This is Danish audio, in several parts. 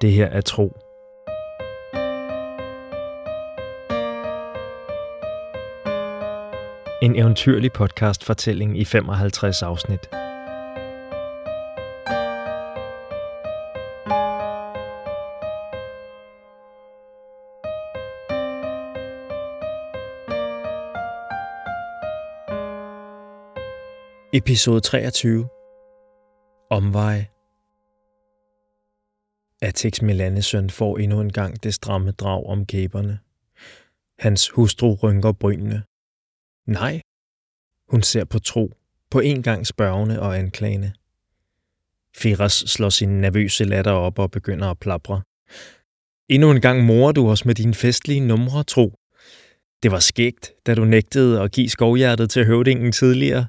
Det her er tro. En eventyrlig podcast-fortælling i 55 afsnit. Episode 23 Omveje Atex Melanesøn får endnu en gang det stramme drag om kæberne. Hans hustru rynker brynene. Nej, hun ser på tro, på en gang spørgende og anklagende. Firas slår sin nervøse latter op og begynder at plapre. Endnu en gang morer du os med dine festlige numre, tro. Det var skægt, da du nægtede at give skovhjertet til høvdingen tidligere.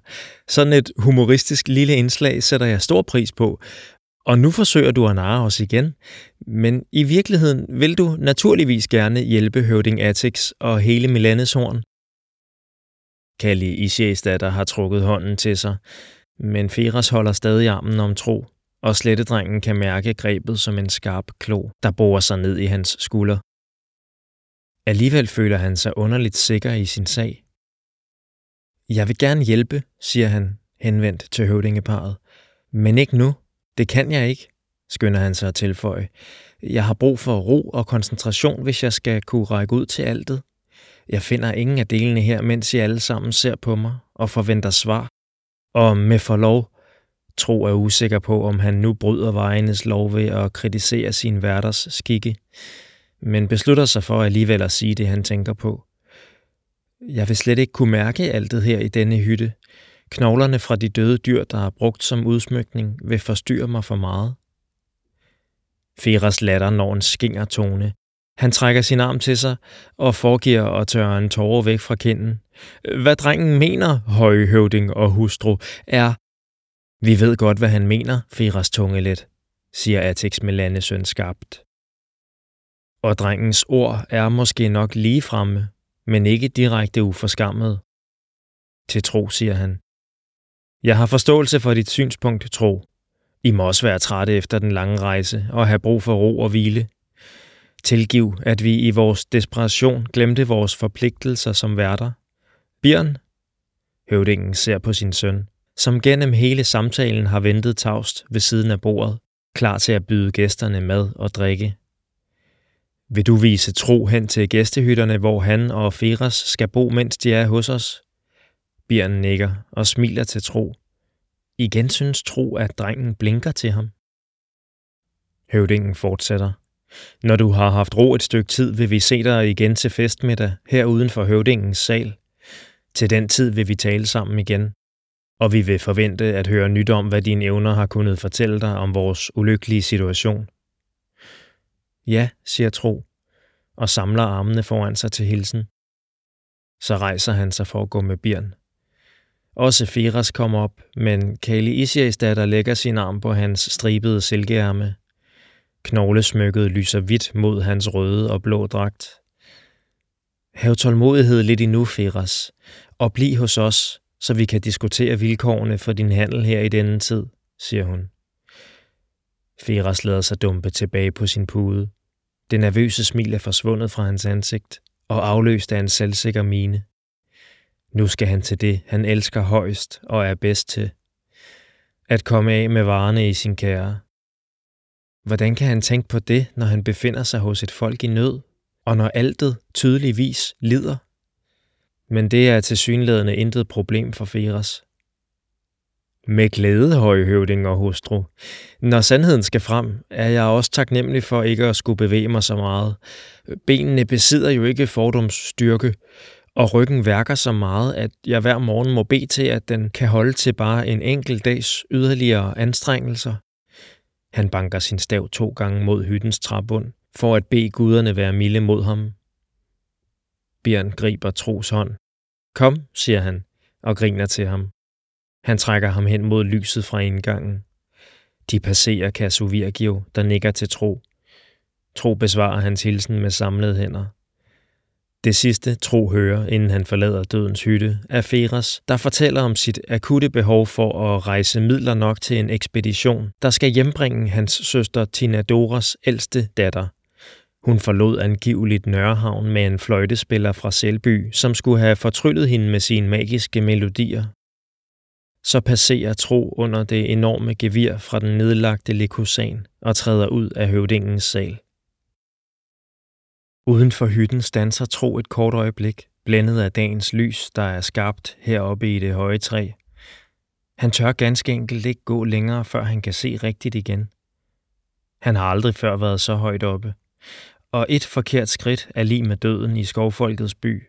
Sådan et humoristisk lille indslag sætter jeg stor pris på, og nu forsøger du at narre os igen. Men i virkeligheden vil du naturligvis gerne hjælpe høvding Atix og hele Milanes horn. Kalli Isjæsdatter har trukket hånden til sig, men Feras holder stadig armen om tro, og slettedrengen kan mærke grebet som en skarp klo, der borer sig ned i hans skulder. Alligevel føler han sig underligt sikker i sin sag. Jeg vil gerne hjælpe, siger han, henvendt til høvdingeparet. Men ikke nu. Det kan jeg ikke, skynder han sig at tilføje. Jeg har brug for ro og koncentration, hvis jeg skal kunne række ud til altet. Jeg finder ingen af delene her, mens I alle sammen ser på mig og forventer svar. Og med forlov, Tro er usikker på, om han nu bryder vejenes lov ved at kritisere sin værters skikke, men beslutter sig for alligevel at sige det, han tænker på. Jeg vil slet ikke kunne mærke altet her i denne hytte. Knoglerne fra de døde dyr, der er brugt som udsmykning, vil forstyrre mig for meget. Feras latter når en skinger tone. Han trækker sin arm til sig og foregiver at tørre en tårer væk fra kinden. Hvad drengen mener, højhøvding og hustru, er... Vi ved godt, hvad han mener, Feras tunge let, siger Atix med landesøn skarpt. Og drengens ord er måske nok lige fremme, men ikke direkte uforskammet. Til tro, siger han. Jeg har forståelse for dit synspunkt, tro. I må også være trætte efter den lange rejse og have brug for ro og hvile. Tilgiv, at vi i vores desperation glemte vores forpligtelser som værter. Bjørn, høvdingen ser på sin søn, som gennem hele samtalen har ventet tavst ved siden af bordet, klar til at byde gæsterne mad og drikke. Vil du vise tro hen til gæstehytterne, hvor han og Feras skal bo, mens de er hos os? Bjørn nikker og smiler til Tro. Igen synes Tro, at drengen blinker til ham. Høvdingen fortsætter. Når du har haft ro et stykke tid, vil vi se dig igen til festmiddag her uden for høvdingens sal. Til den tid vil vi tale sammen igen, og vi vil forvente at høre nyt om, hvad dine evner har kunnet fortælle dig om vores ulykkelige situation. Ja, siger Tro, og samler armene foran sig til hilsen. Så rejser han sig for at gå med Bjørn. Også Firas kommer op, men Kali Isias datter lægger sin arm på hans stribede silkeærme. Knoglesmykket lyser hvidt mod hans røde og blå dragt. Hav tålmodighed lidt endnu, Firas, og bliv hos os, så vi kan diskutere vilkårene for din handel her i denne tid, siger hun. Firas lader sig dumpe tilbage på sin pude. Det nervøse smil er forsvundet fra hans ansigt og afløst af en selvsikker mine. Nu skal han til det, han elsker højst og er bedst til. At komme af med varerne i sin kære. Hvordan kan han tænke på det, når han befinder sig hos et folk i nød, og når altet tydeligvis lider? Men det er til synlædende intet problem for Feras. Med glæde, højhøvding og hustru. Når sandheden skal frem, er jeg også taknemmelig for ikke at skulle bevæge mig så meget. Benene besidder jo ikke fordoms styrke, og ryggen værker så meget, at jeg hver morgen må bede til, at den kan holde til bare en enkelt dags yderligere anstrengelser. Han banker sin stav to gange mod hyttens træbund, for at bede guderne være milde mod ham. Bjørn griber Tros hånd. Kom, siger han, og griner til ham. Han trækker ham hen mod lyset fra indgangen. De passerer Kasuvirgio, der nikker til Tro. Tro besvarer hans hilsen med samlede hænder. Det sidste tro hører, inden han forlader dødens hytte, er Feras, der fortæller om sit akutte behov for at rejse midler nok til en ekspedition, der skal hjembringe hans søster Tina Doras ældste datter. Hun forlod angiveligt Nørrehavn med en fløjtespiller fra Selby, som skulle have fortryllet hende med sine magiske melodier. Så passerer Tro under det enorme gevir fra den nedlagte likosan og træder ud af høvdingens sal. Uden for hytten stanser Tro et kort øjeblik, blændet af dagens lys, der er skabt heroppe i det høje træ. Han tør ganske enkelt ikke gå længere, før han kan se rigtigt igen. Han har aldrig før været så højt oppe, og et forkert skridt er lige med døden i skovfolkets by.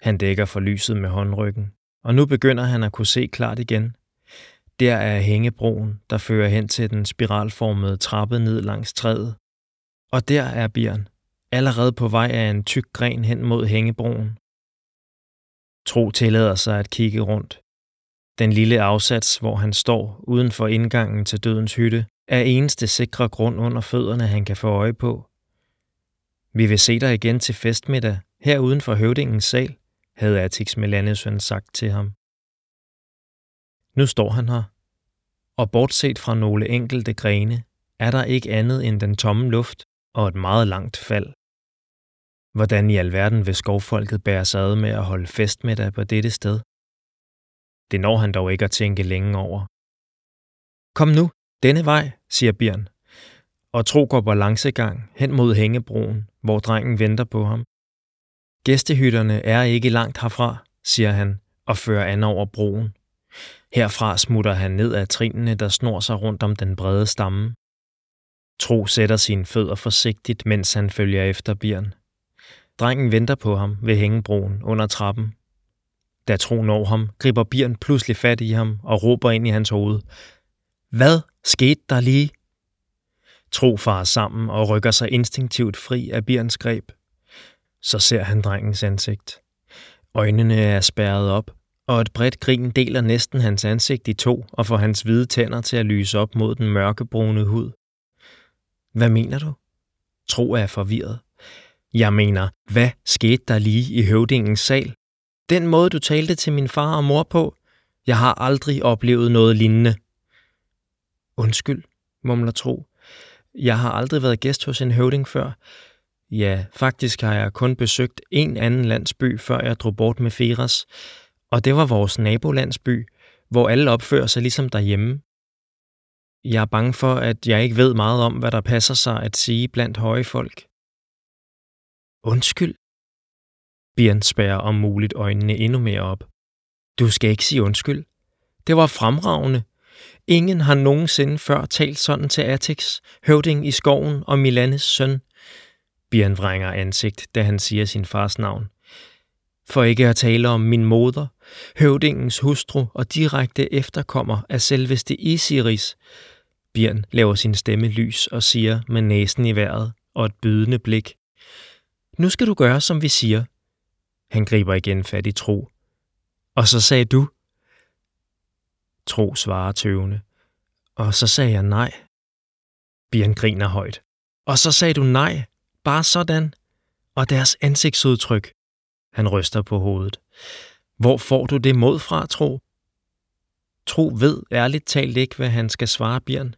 Han dækker for lyset med håndryggen, og nu begynder han at kunne se klart igen. Der er hængebroen, der fører hen til den spiralformede trappe ned langs træet. Og der er Bjørn, allerede på vej af en tyk gren hen mod hængebroen. Tro tillader sig at kigge rundt. Den lille afsats, hvor han står uden for indgangen til dødens hytte, er eneste sikre grund under fødderne, han kan få øje på. Vi vil se dig igen til festmiddag, her uden for høvdingens sal, havde Atix Melanesøn sagt til ham. Nu står han her, og bortset fra nogle enkelte grene, er der ikke andet end den tomme luft og et meget langt fald. Hvordan i alverden vil skovfolket bære sig ad med at holde fest med dig på dette sted? Det når han dog ikke at tænke længe over. Kom nu, denne vej, siger Bjørn, og Tro går balancegang hen mod hængebroen, hvor drengen venter på ham. Gæstehytterne er ikke langt herfra, siger han og fører an over broen. Herfra smutter han ned ad trinene, der snor sig rundt om den brede stamme. Tro sætter sine fødder forsigtigt, mens han følger efter Bjørn. Drengen venter på ham ved hængebroen under trappen. Da Tro når ham, griber Bjørn pludselig fat i ham og råber ind i hans hoved. Hvad skete der lige? Tro farer sammen og rykker sig instinktivt fri af Bjørns greb. Så ser han drengens ansigt. Øjnene er spærret op, og et bredt grin deler næsten hans ansigt i to og får hans hvide tænder til at lyse op mod den mørkebrune hud. Hvad mener du? Tro er forvirret. Jeg mener, hvad skete der lige i høvdingens sal? Den måde, du talte til min far og mor på? Jeg har aldrig oplevet noget lignende. Undskyld, mumler Tro. Jeg har aldrig været gæst hos en høvding før. Ja, faktisk har jeg kun besøgt en anden landsby, før jeg drog bort med Feras. Og det var vores nabolandsby, hvor alle opfører sig ligesom derhjemme. Jeg er bange for, at jeg ikke ved meget om, hvad der passer sig at sige blandt høje folk. Undskyld? Bjørn spærrer om muligt øjnene endnu mere op. Du skal ikke sige undskyld. Det var fremragende. Ingen har nogensinde før talt sådan til Atix, høvding i skoven og Milanes søn. Bjørn vrænger ansigt, da han siger sin fars navn. For ikke at tale om min moder, høvdingens hustru og direkte efterkommer af selveste Isiris. Bjørn laver sin stemme lys og siger med næsen i vejret og et bydende blik. Nu skal du gøre, som vi siger. Han griber igen fat i Tro. Og så sagde du. Tro svarer tøvende. Og så sagde jeg nej. Bjørn griner højt. Og så sagde du nej. Bare sådan. Og deres ansigtsudtryk. Han ryster på hovedet. Hvor får du det mod fra, Tro? Tro ved ærligt talt ikke, hvad han skal svare Bjørn.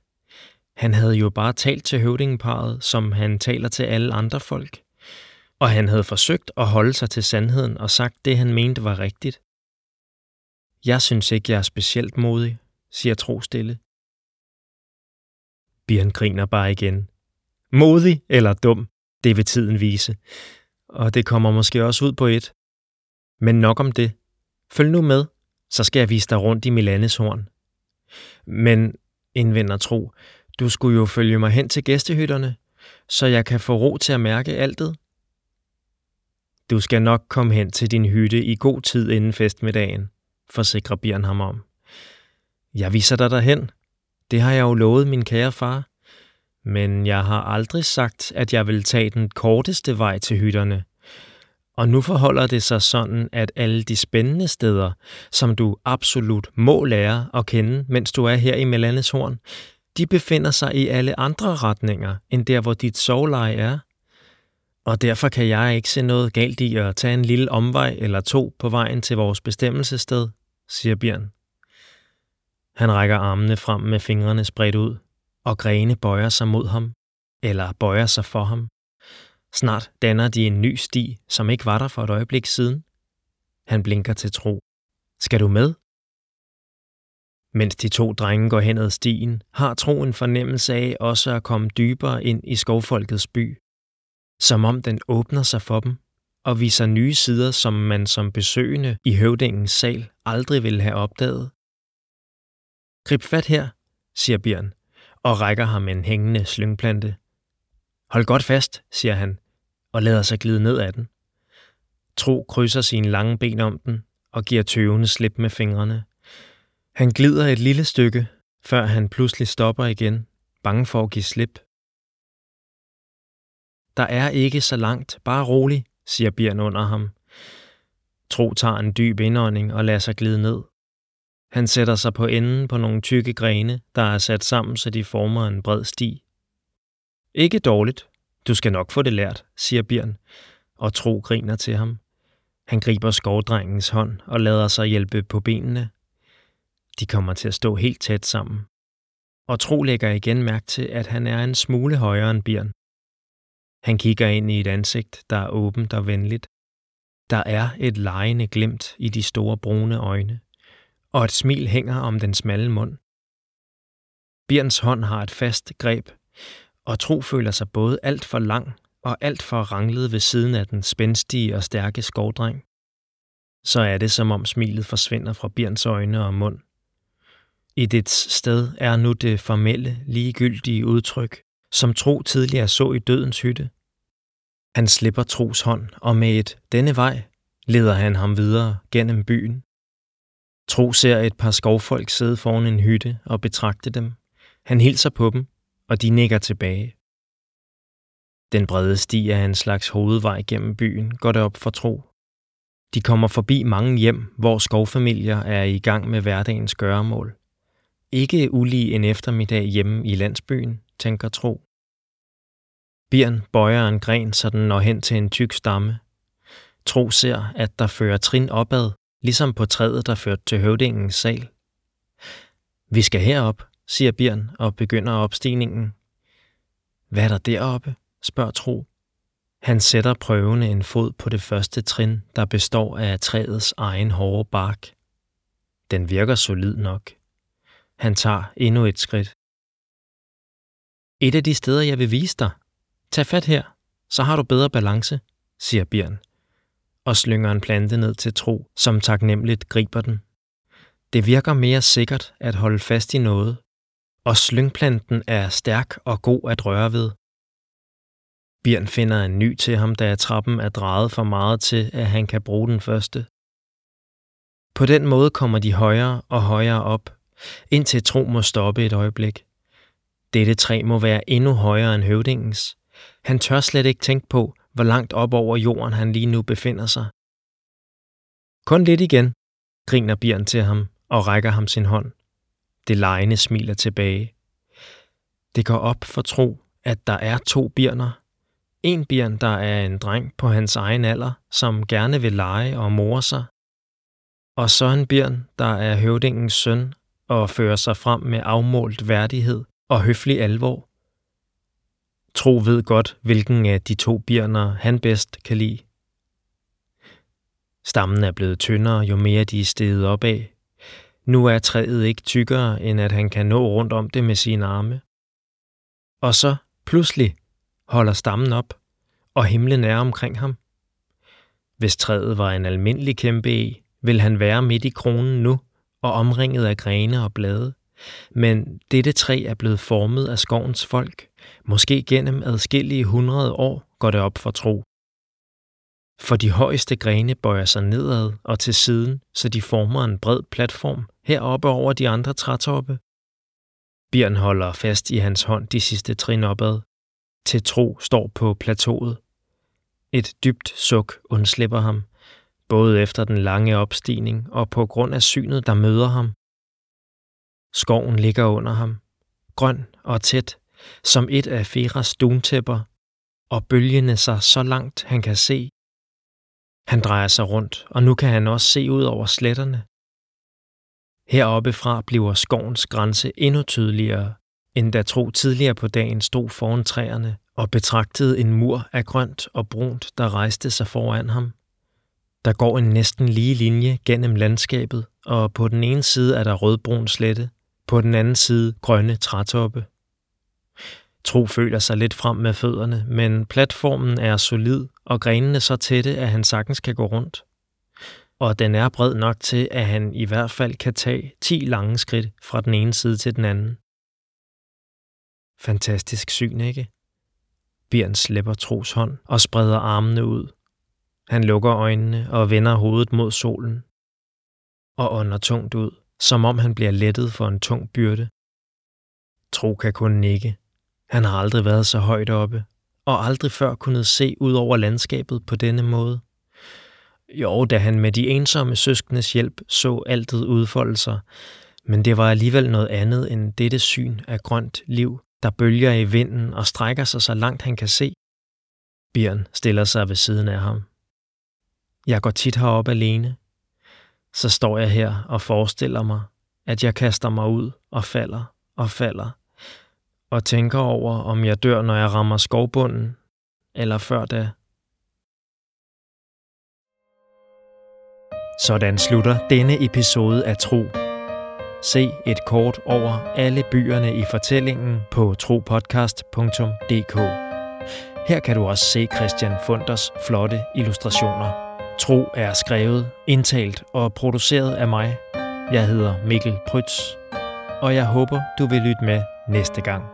Han havde jo bare talt til høvdingeparet, som han taler til alle andre folk og han havde forsøgt at holde sig til sandheden og sagt det, han mente var rigtigt. Jeg synes ikke, jeg er specielt modig, siger Tro stille. Bjørn griner bare igen. Modig eller dum, det vil tiden vise. Og det kommer måske også ud på et. Men nok om det. Følg nu med, så skal jeg vise dig rundt i Milanes horn. Men, indvender Tro, du skulle jo følge mig hen til gæstehytterne, så jeg kan få ro til at mærke altet. Du skal nok komme hen til din hytte i god tid inden festmiddagen, forsikrer Bjørn ham om. Jeg viser dig derhen. Det har jeg jo lovet min kære far. Men jeg har aldrig sagt, at jeg vil tage den korteste vej til hytterne. Og nu forholder det sig sådan, at alle de spændende steder, som du absolut må lære at kende, mens du er her i Melanes Horn, de befinder sig i alle andre retninger, end der, hvor dit sovleje er – og derfor kan jeg ikke se noget galt i at tage en lille omvej eller to på vejen til vores bestemmelsessted, siger Bjørn. Han rækker armene frem med fingrene spredt ud, og grene bøjer sig mod ham, eller bøjer sig for ham. Snart danner de en ny sti, som ikke var der for et øjeblik siden. Han blinker til tro. Skal du med? Mens de to drenge går hen ad stien, har Tro en fornemmelse af også at komme dybere ind i skovfolkets by. Som om den åbner sig for dem og viser nye sider, som man som besøgende i høvdingens sal aldrig ville have opdaget. Grib fat her, siger Bjørn, og rækker ham en hængende slyngplante. Hold godt fast, siger han, og lader sig glide ned ad den. Tro krydser sine lange ben om den og giver tøvende slip med fingrene. Han glider et lille stykke, før han pludselig stopper igen, bange for at give slip. Der er ikke så langt, bare rolig, siger Bjørn under ham. Tro tager en dyb indånding og lader sig glide ned. Han sætter sig på enden på nogle tykke grene, der er sat sammen, så de former en bred sti. Ikke dårligt. Du skal nok få det lært, siger Bjørn, og Tro griner til ham. Han griber skovdrengens hånd og lader sig hjælpe på benene. De kommer til at stå helt tæt sammen. Og Tro lægger igen mærke til, at han er en smule højere end Bjørn. Han kigger ind i et ansigt, der er åbent og venligt. Der er et lejende glimt i de store brune øjne, og et smil hænger om den smalle mund. Bjørns hånd har et fast greb, og Tro føler sig både alt for lang og alt for ranglet ved siden af den spændstige og stærke skovdreng. Så er det, som om smilet forsvinder fra Bjørns øjne og mund. I dets sted er nu det formelle, ligegyldige udtryk, som Tro tidligere så i dødens hytte. Han slipper Tros hånd, og med et denne vej leder han ham videre gennem byen. Tro ser et par skovfolk sidde foran en hytte og betragte dem. Han hilser på dem, og de nikker tilbage. Den brede sti er en slags hovedvej gennem byen, går det op for Tro. De kommer forbi mange hjem, hvor skovfamilier er i gang med hverdagens gøremål. Ikke ulig en eftermiddag hjemme i landsbyen, tænker Tro. Birn bøjer en gren, så den når hen til en tyk stamme. Tro ser, at der fører trin opad, ligesom på træet, der førte til høvdingens sal. Vi skal herop, siger Bjørn og begynder opstigningen. Hvad er der deroppe? spørger Tro. Han sætter prøvende en fod på det første trin, der består af træets egen hårde bark. Den virker solid nok. Han tager endnu et skridt. Et af de steder, jeg vil vise dig. Tag fat her, så har du bedre balance, siger Bjørn, og slynger en plante ned til Tro, som taknemmeligt griber den. Det virker mere sikkert at holde fast i noget, og slyngplanten er stærk og god at røre ved. Bjørn finder en ny til ham, da trappen er drejet for meget til, at han kan bruge den første. På den måde kommer de højere og højere op, indtil Tro må stoppe et øjeblik. Dette træ må være endnu højere end høvdingens. Han tør slet ikke tænke på, hvor langt op over jorden han lige nu befinder sig. Kun lidt igen, griner Bjørn til ham og rækker ham sin hånd. Det lejende smiler tilbage. Det går op for tro, at der er to bjørner. En bjørn, der er en dreng på hans egen alder, som gerne vil lege og more sig. Og så en bjørn, der er høvdingens søn og fører sig frem med afmålt værdighed og høflig alvor. Tro ved godt, hvilken af de to bjørner han bedst kan lide. Stammen er blevet tyndere, jo mere de er steget opad. Nu er træet ikke tykkere, end at han kan nå rundt om det med sine arme. Og så, pludselig, holder stammen op, og himlen er omkring ham. Hvis træet var en almindelig kæmpe e, vil han være midt i kronen nu og omringet af grene og blade. Men dette træ er blevet formet af skovens folk. Måske gennem adskillige hundrede år går det op for tro. For de højeste grene bøjer sig nedad og til siden, så de former en bred platform heroppe over de andre trætoppe. Bjørn holder fast i hans hånd de sidste trin opad. Til tro står på plateauet. Et dybt suk undslipper ham, både efter den lange opstigning og på grund af synet, der møder ham. Skoven ligger under ham, grøn og tæt, som et af Feras duntæpper, og bølgene sig så langt han kan se. Han drejer sig rundt, og nu kan han også se ud over sletterne. Heroppe fra bliver skovens grænse endnu tydeligere, end da Tro tidligere på dagen stod foran træerne og betragtede en mur af grønt og brunt, der rejste sig foran ham. Der går en næsten lige linje gennem landskabet, og på den ene side er der rødbrun slette, på den anden side grønne trætoppe. Tro føler sig lidt frem med fødderne, men platformen er solid, og grenene så tætte, at han sagtens kan gå rundt. Og den er bred nok til, at han i hvert fald kan tage 10 lange skridt fra den ene side til den anden. Fantastisk syn, ikke? Bjørn slipper Tros hånd og spreder armene ud. Han lukker øjnene og vender hovedet mod solen. Og ånder tungt ud, som om han bliver lettet for en tung byrde. Tro kan kun nikke. Han har aldrig været så højt oppe, og aldrig før kunnet se ud over landskabet på denne måde. Jo, da han med de ensomme søskendes hjælp så altid udfolde sig, men det var alligevel noget andet end dette syn af grønt liv, der bølger i vinden og strækker sig så langt han kan se. Bjørn stiller sig ved siden af ham. Jeg går tit herop alene. Så står jeg her og forestiller mig, at jeg kaster mig ud og falder og falder, og tænker over, om jeg dør, når jeg rammer skovbunden, eller før da. Sådan slutter denne episode af Tro. Se et kort over alle byerne i fortællingen på tropodcast.dk. Her kan du også se Christian Funders flotte illustrationer. Tro er skrevet, indtalt og produceret af mig. Jeg hedder Mikkel Prytz, og jeg håber, du vil lytte med næste gang.